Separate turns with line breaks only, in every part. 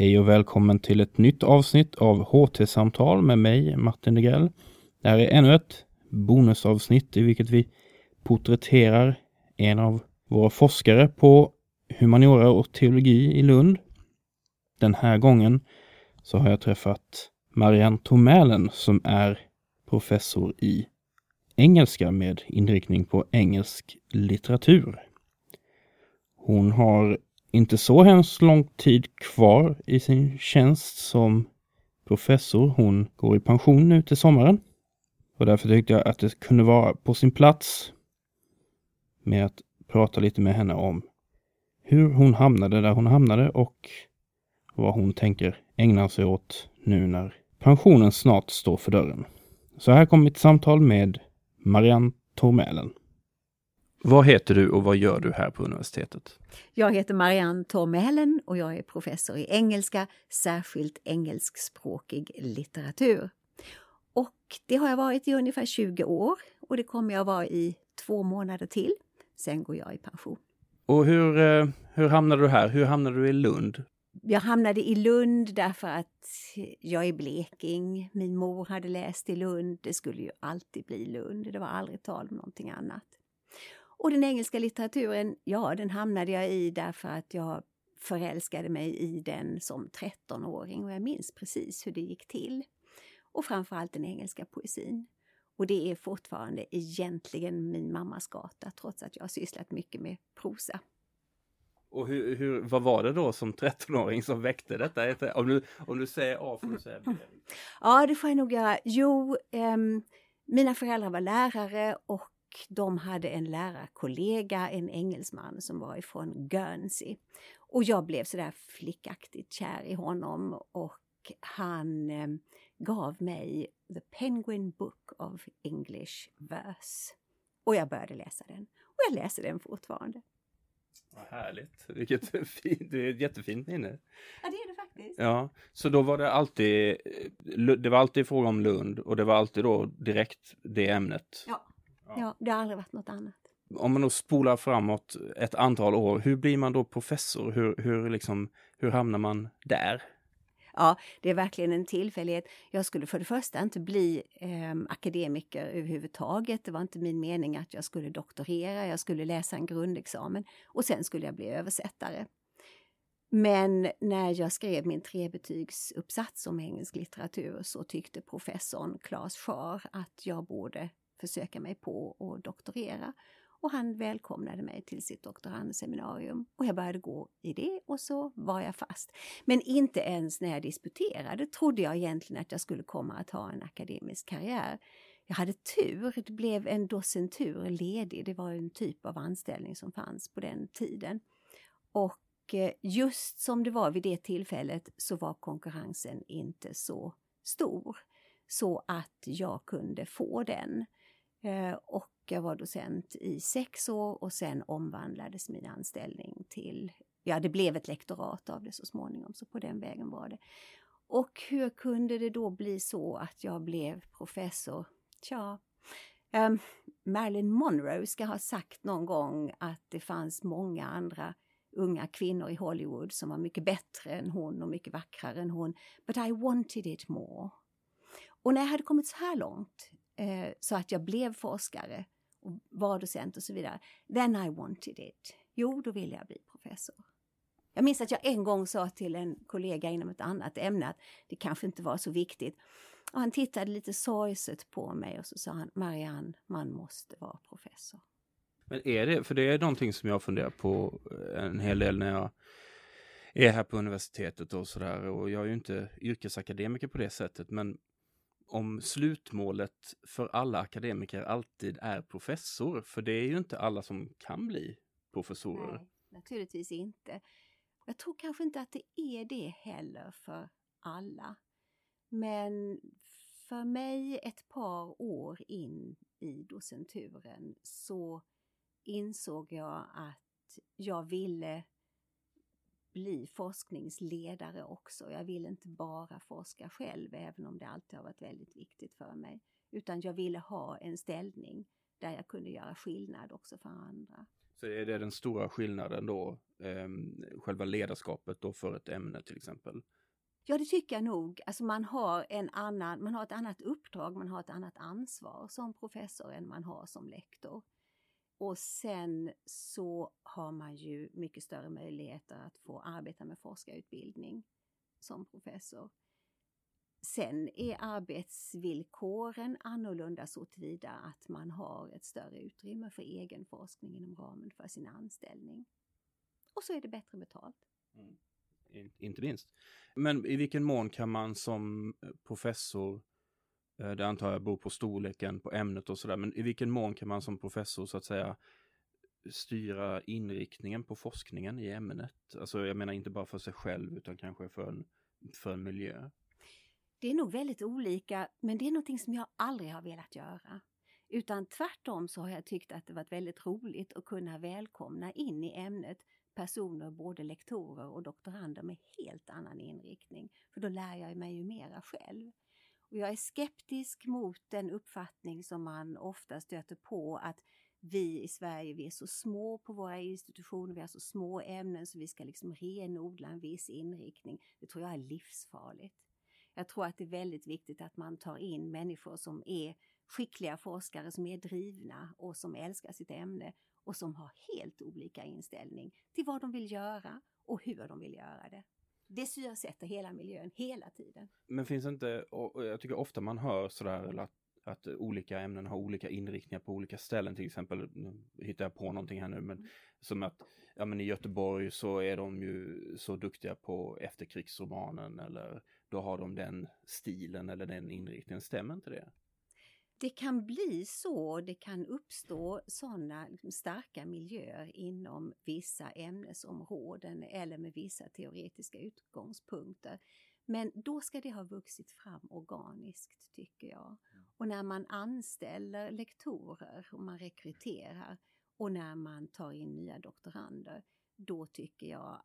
Hej och välkommen till ett nytt avsnitt av HT-samtal med mig, Martin Degrell. Det här är ännu ett bonusavsnitt i vilket vi porträtterar en av våra forskare på humaniora och teologi i Lund. Den här gången så har jag träffat Marianne Tomälen som är professor i engelska med inriktning på engelsk litteratur. Hon har inte så hemskt lång tid kvar i sin tjänst som professor. Hon går i pension nu till sommaren. Och därför tyckte jag att det kunde vara på sin plats med att prata lite med henne om hur hon hamnade där hon hamnade och vad hon tänker ägna sig åt nu när pensionen snart står för dörren. Så här kommer mitt samtal med Marianne Tormälen. Vad heter du och vad gör du här på universitetet?
Jag heter Marianne Tormälen och jag är professor i engelska, särskilt engelskspråkig litteratur. Och det har jag varit i ungefär 20 år och det kommer jag vara i två månader till. Sen går jag i pension.
Och hur, eh, hur hamnade du här? Hur hamnade du i Lund?
Jag hamnade i Lund därför att jag är bleking. Min mor hade läst i Lund. Det skulle ju alltid bli Lund. Det var aldrig tal om någonting annat. Och den engelska litteraturen, ja, den hamnade jag i därför att jag förälskade mig i den som 13-åring och jag minns precis hur det gick till. Och framförallt den engelska poesin. Och det är fortfarande egentligen min mammas gata trots att jag har sysslat mycket med prosa.
Och hur, hur, vad var det då som 13-åring som väckte detta? Om du, om du säger A får du säga B.
Ja, det får jag nog göra. Jo, um, mina föräldrar var lärare och de hade en lärarkollega, en engelsman som var ifrån Guernsey. Och jag blev sådär flickaktigt kär i honom och han eh, gav mig The Penguin Book of English Verse. Och jag började läsa den. Och jag läser den fortfarande.
Vad härligt! Vilket fint, det är ett jättefint minne.
Ja, det är det faktiskt.
Ja, så då var det alltid, det var alltid fråga om Lund och det var alltid då direkt det ämnet?
Ja, ja det har aldrig varit något annat.
Om man då spolar framåt ett antal år, hur blir man då professor? Hur, hur, liksom, hur hamnar man där?
Ja, det är verkligen en tillfällighet. Jag skulle för det första inte bli eh, akademiker överhuvudtaget. Det var inte min mening att jag skulle doktorera. Jag skulle läsa en grundexamen och sen skulle jag bli översättare. Men när jag skrev min trebetygsuppsats om engelsk litteratur så tyckte professorn Claes Schar att jag borde försöka mig på att doktorera och han välkomnade mig till sitt doktorandseminarium och jag började gå i det och så var jag fast. Men inte ens när jag disputerade trodde jag egentligen att jag skulle komma att ha en akademisk karriär. Jag hade tur, det blev en docentur ledig, det var en typ av anställning som fanns på den tiden. Och eh, just som det var vid det tillfället så var konkurrensen inte så stor så att jag kunde få den. Eh, och jag var docent i sex år och sen omvandlades min anställning till, ja det blev ett lektorat av det så småningom, så på den vägen var det. Och hur kunde det då bli så att jag blev professor? Tja, um, Marilyn Monroe ska ha sagt någon gång att det fanns många andra unga kvinnor i Hollywood som var mycket bättre än hon och mycket vackrare än hon. But I wanted it more. Och när jag hade kommit så här långt eh, så att jag blev forskare och var docent och så vidare. Then I wanted it. Jo, då ville jag bli professor. Jag minns att jag en gång sa till en kollega inom ett annat ämne att det kanske inte var så viktigt. Och han tittade lite sorgset på mig och så sa han Marianne, man måste vara professor.
Men är det, för det är någonting som jag funderar på eh, en hel del när jag är här på universitetet och sådär och jag är ju inte yrkesakademiker på det sättet men om slutmålet för alla akademiker alltid är professor, för det är ju inte alla som kan bli professorer. Nej,
naturligtvis inte. Jag tror kanske inte att det är det heller för alla. Men för mig ett par år in i docenturen så insåg jag att jag ville bli forskningsledare också. Jag vill inte bara forska själv, även om det alltid har varit väldigt viktigt för mig. Utan jag ville ha en ställning där jag kunde göra skillnad också för andra.
Så är det den stora skillnaden då, eh, själva ledarskapet då för ett ämne till exempel?
Ja, det tycker jag nog. Alltså man har, en annan, man har ett annat uppdrag, man har ett annat ansvar som professor än man har som lektor. Och sen så har man ju mycket större möjligheter att få arbeta med forskarutbildning som professor. Sen är arbetsvillkoren annorlunda så tillvida att man har ett större utrymme för egen forskning inom ramen för sin anställning. Och så är det bättre betalt. Mm.
Inte minst. Men i vilken mån kan man som eh, professor, eh, Eh, det antar jag beror på storleken på ämnet och sådär, men i vilken mån kan man som professor så att säga styra inriktningen på forskningen i ämnet? Alltså jag menar inte bara för sig själv utan kanske för en, för en miljö.
Det är nog väldigt olika, men det är någonting som jag aldrig har velat göra. Utan tvärtom så har jag tyckt att det varit väldigt roligt att kunna välkomna in i ämnet personer, både lektorer och doktorander med helt annan inriktning. För då lär jag mig ju mera själv. Och jag är skeptisk mot den uppfattning som man ofta stöter på att vi i Sverige, vi är så små på våra institutioner, vi har så små ämnen så vi ska liksom renodla en viss inriktning. Det tror jag är livsfarligt. Jag tror att det är väldigt viktigt att man tar in människor som är skickliga forskare, som är drivna och som älskar sitt ämne och som har helt olika inställning till vad de vill göra och hur de vill göra det. Det syresätter hela miljön hela tiden.
Men finns det inte, och jag tycker ofta man hör sådär att att olika ämnen har olika inriktningar på olika ställen. Till exempel, nu hittar jag på någonting här nu, men mm. som att ja, men i Göteborg så är de ju så duktiga på efterkrigsromanen eller då har de den stilen eller den inriktningen. Stämmer inte det?
Det kan bli så, det kan uppstå sådana starka miljöer inom vissa ämnesområden eller med vissa teoretiska utgångspunkter. Men då ska det ha vuxit fram organiskt, tycker jag. Och när man anställer lektorer och man rekryterar och när man tar in nya doktorander, då tycker jag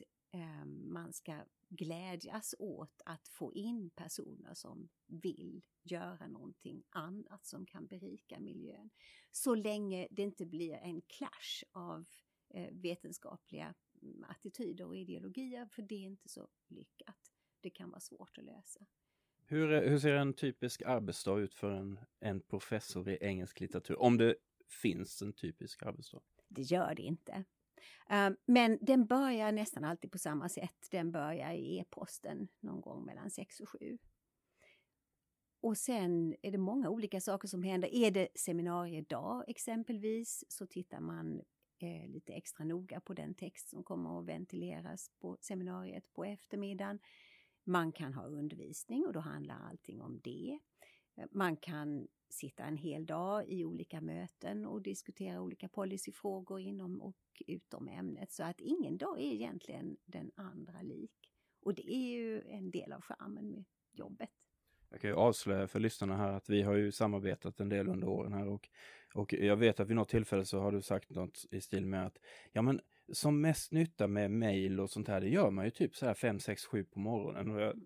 att eh, man ska glädjas åt att få in personer som vill göra någonting annat som kan berika miljön. Så länge det inte blir en clash av eh, vetenskapliga mm, attityder och ideologier, för det är inte så lyckat det kan vara svårt att lösa.
Hur, hur ser en typisk arbetsdag ut för en, en professor i engelsk litteratur? Om det finns en typisk arbetsdag?
Det gör det inte. Ehm, men den börjar nästan alltid på samma sätt. Den börjar i e-posten någon gång mellan 6 och 7. Och sen är det många olika saker som händer. Är det seminariedag exempelvis så tittar man eh, lite extra noga på den text som kommer att ventileras på seminariet på eftermiddagen. Man kan ha undervisning och då handlar allting om det. Man kan sitta en hel dag i olika möten och diskutera olika policyfrågor inom och utom ämnet. Så att ingen dag är egentligen den andra lik. Och det är ju en del av charmen med jobbet.
Jag kan ju avslöja för lyssnarna här att vi har ju samarbetat en del under åren här och, och jag vet att vid något tillfälle så har du sagt något i stil med att ja men som mest nytta med mail och sånt här, det gör man ju typ så här 5, 6, 7 på morgonen. Och jag,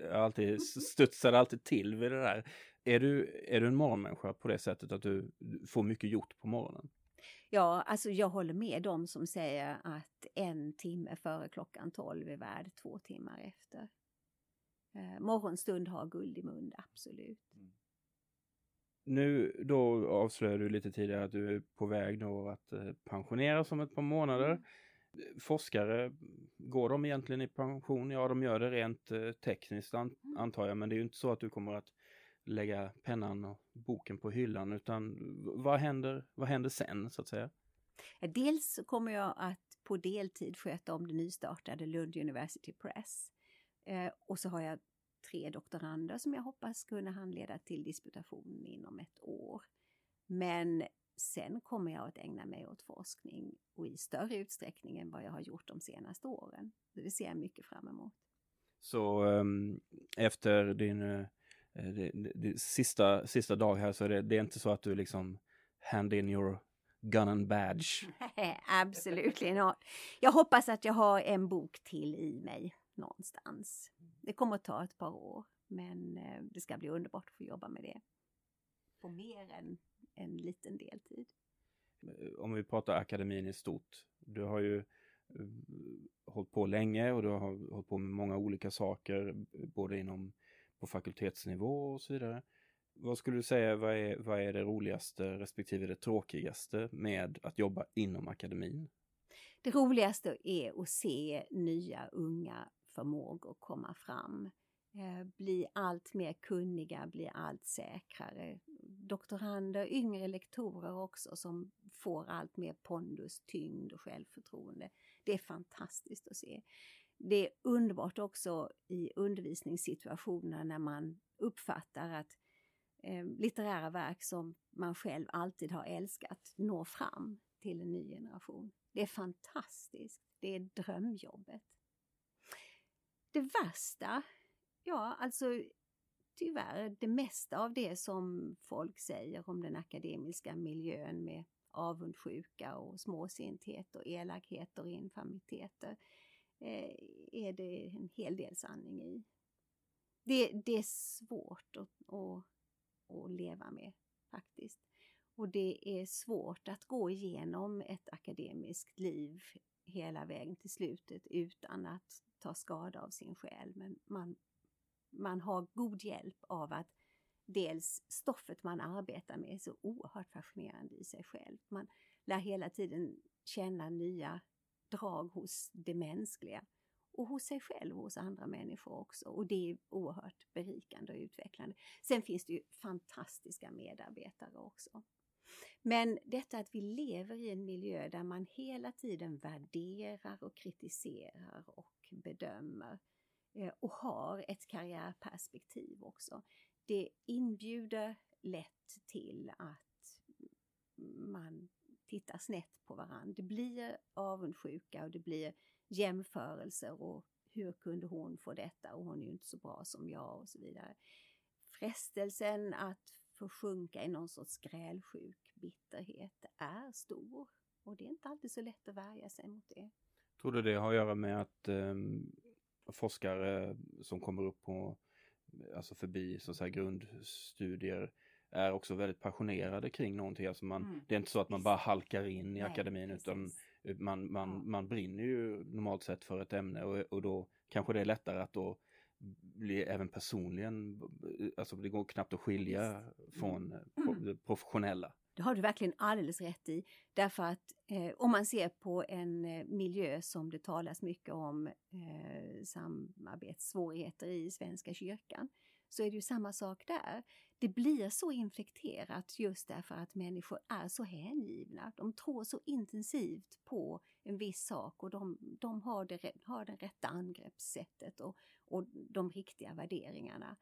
jag alltid studsar alltid till vid det där. Är du, är du en morgonmänniska på det sättet att du får mycket gjort på morgonen?
Ja, alltså jag håller med dem som säger att en timme före klockan 12 är värd två timmar efter. Eh, morgonstund har guld i mun, absolut. Mm.
Nu då avslöjade du lite tidigare att du är på väg då att eh, pensioneras om ett par månader. Mm. Forskare, går de egentligen i pension? Ja, de gör det rent eh, tekniskt mm. antar jag, men det är ju inte så att du kommer att lägga pennan och boken på hyllan, utan vad händer, vad händer sen så att säga?
Dels kommer jag att på deltid sköta om det nystartade Lund University Press. Eh, och så har jag tre doktorander som jag hoppas kunna handleda till disputation inom ett år. Men sen kommer jag att ägna mig åt forskning och i större utsträckning än vad jag har gjort de senaste åren. Det ser jag mycket fram emot.
Så um, efter din uh, det, det, sista, sista dag här så är det, det är inte så att du liksom hand in your gun and badge?
Absolut not. Jag hoppas att jag har en bok till i mig någonstans. Det kommer att ta ett par år, men eh, det ska bli underbart att få jobba med det på mer än en liten deltid.
om vi pratar akademin i stort. Du har ju hållit på länge och du har hållit på med många olika saker, både inom på fakultetsnivå och så vidare. Vad skulle du säga, vad är, vad är det roligaste respektive det tråkigaste med att jobba inom akademin?
Det roligaste är att se nya unga förmågor komma fram. Eh, bli allt mer kunniga, bli allt säkrare. Doktorander, yngre lektorer också som får allt mer pondus, tyngd och självförtroende. Det är fantastiskt att se. Det är underbart också i undervisningssituationer när man uppfattar att eh, litterära verk som man själv alltid har älskat når fram till en ny generation. Det är fantastiskt. Det är drömjobbet. Det värsta, ja alltså tyvärr det mesta av det som folk säger om den akademiska miljön med avundsjuka och småsinthet och elakheter och infamiteter eh, är det en hel del sanning i. Det, det är svårt att, att, att leva med faktiskt. Och det är svårt att gå igenom ett akademiskt liv hela vägen till slutet utan att ta skada av sin själ. Men man, man har god hjälp av att dels stoffet man arbetar med är så oerhört fascinerande i sig själv. Man lär hela tiden känna nya drag hos det mänskliga och hos sig själv och hos andra människor också. Och det är oerhört berikande och utvecklande. Sen finns det ju fantastiska medarbetare också. Men detta att vi lever i en miljö där man hela tiden värderar och kritiserar och bedömer eh, Eh, och har ett karriärperspektiv också. Det inbjuder lätt till att man tittar snett på varandra. Det blir avundsjuka och det blir jämförelser och hur kunde hon få detta och hon är ju inte så bra som jag och så vidare. Frestelsen att försjunka i någon sorts grälsjuk bitterhet är stor och det är inte alltid så lätt att värja sig mot det.
Tror du det har att göra med att um forskare som kommer upp på, alltså förbi så säga, grundstudier är också väldigt passionerade kring någonting. Alltså man, mm. Det är inte så att man bara halkar in i Nej, akademin precis. utan man, man, ja. man brinner ju normalt sett för ett ämne och, och då kanske det är lättare att då bli även personligen, alltså det går knappt att skilja från mm. det professionella.
Det har du verkligen alldeles rätt i. Därför att eh, om man ser på en eh, miljö som det talas mycket om eh, samarbetssvårigheter i Svenska kyrkan så är det ju samma sak där. Det blir så infekterat just därför att människor är så hängivna. De tror så intensivt på en viss sak och de, de har, det, har det rätta angreppssättet och, och de riktiga värderingarna.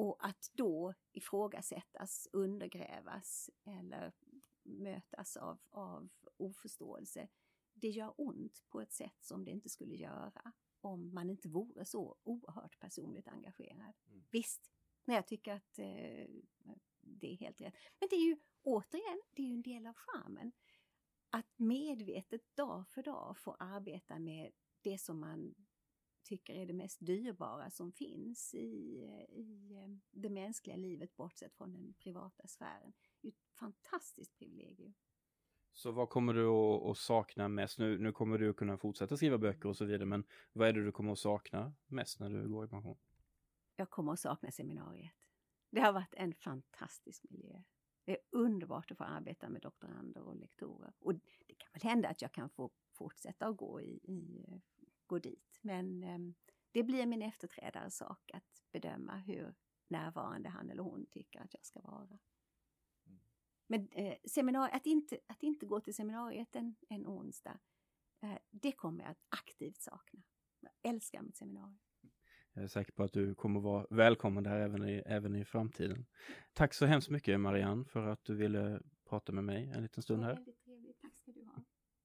Och att då ifrågasättas, undergrävas eller mötas av, av oförståelse, det gör ont på ett sätt som det inte skulle göra om man inte vore så oerhört personligt engagerad. Mm. Visst, när jag tycker att eh, det är helt rätt. Men det är ju återigen, det är ju en del av charmen. Att medvetet dag för dag få arbeta med det som man tycker är det mest dyrbara som finns i, i eh, det mänskliga livet bortsett från den privata sfären. Det är ett fantastiskt privilegium.
Så vad kommer du att, sakna mest? Nu, nu kommer du kunna fortsätta skriva böcker och så vidare, men vad är det du kommer att sakna mest när du går i pension?
Jag kommer att sakna seminariet. Det har varit en fantastisk miljö. Det är underbart att få arbeta med doktorander och lektorer. Och det kan väl hända att jag kan få fortsätta att gå, i, i gå dit. Men eh, det blir min efterträdares sak att bedöma hur närvarande han eller hon tycker att jag ska vara. Men eh, seminariet, att, inte, att inte gå till seminariet en, en onsdag, eh, det kommer jag att aktivt sakna. Jag älskar mitt seminarium.
Jag är säker på att du kommer vara välkommen där även i, även i framtiden. Tack så hemskt mycket Marianne för att du ville prata med mig en liten stund här.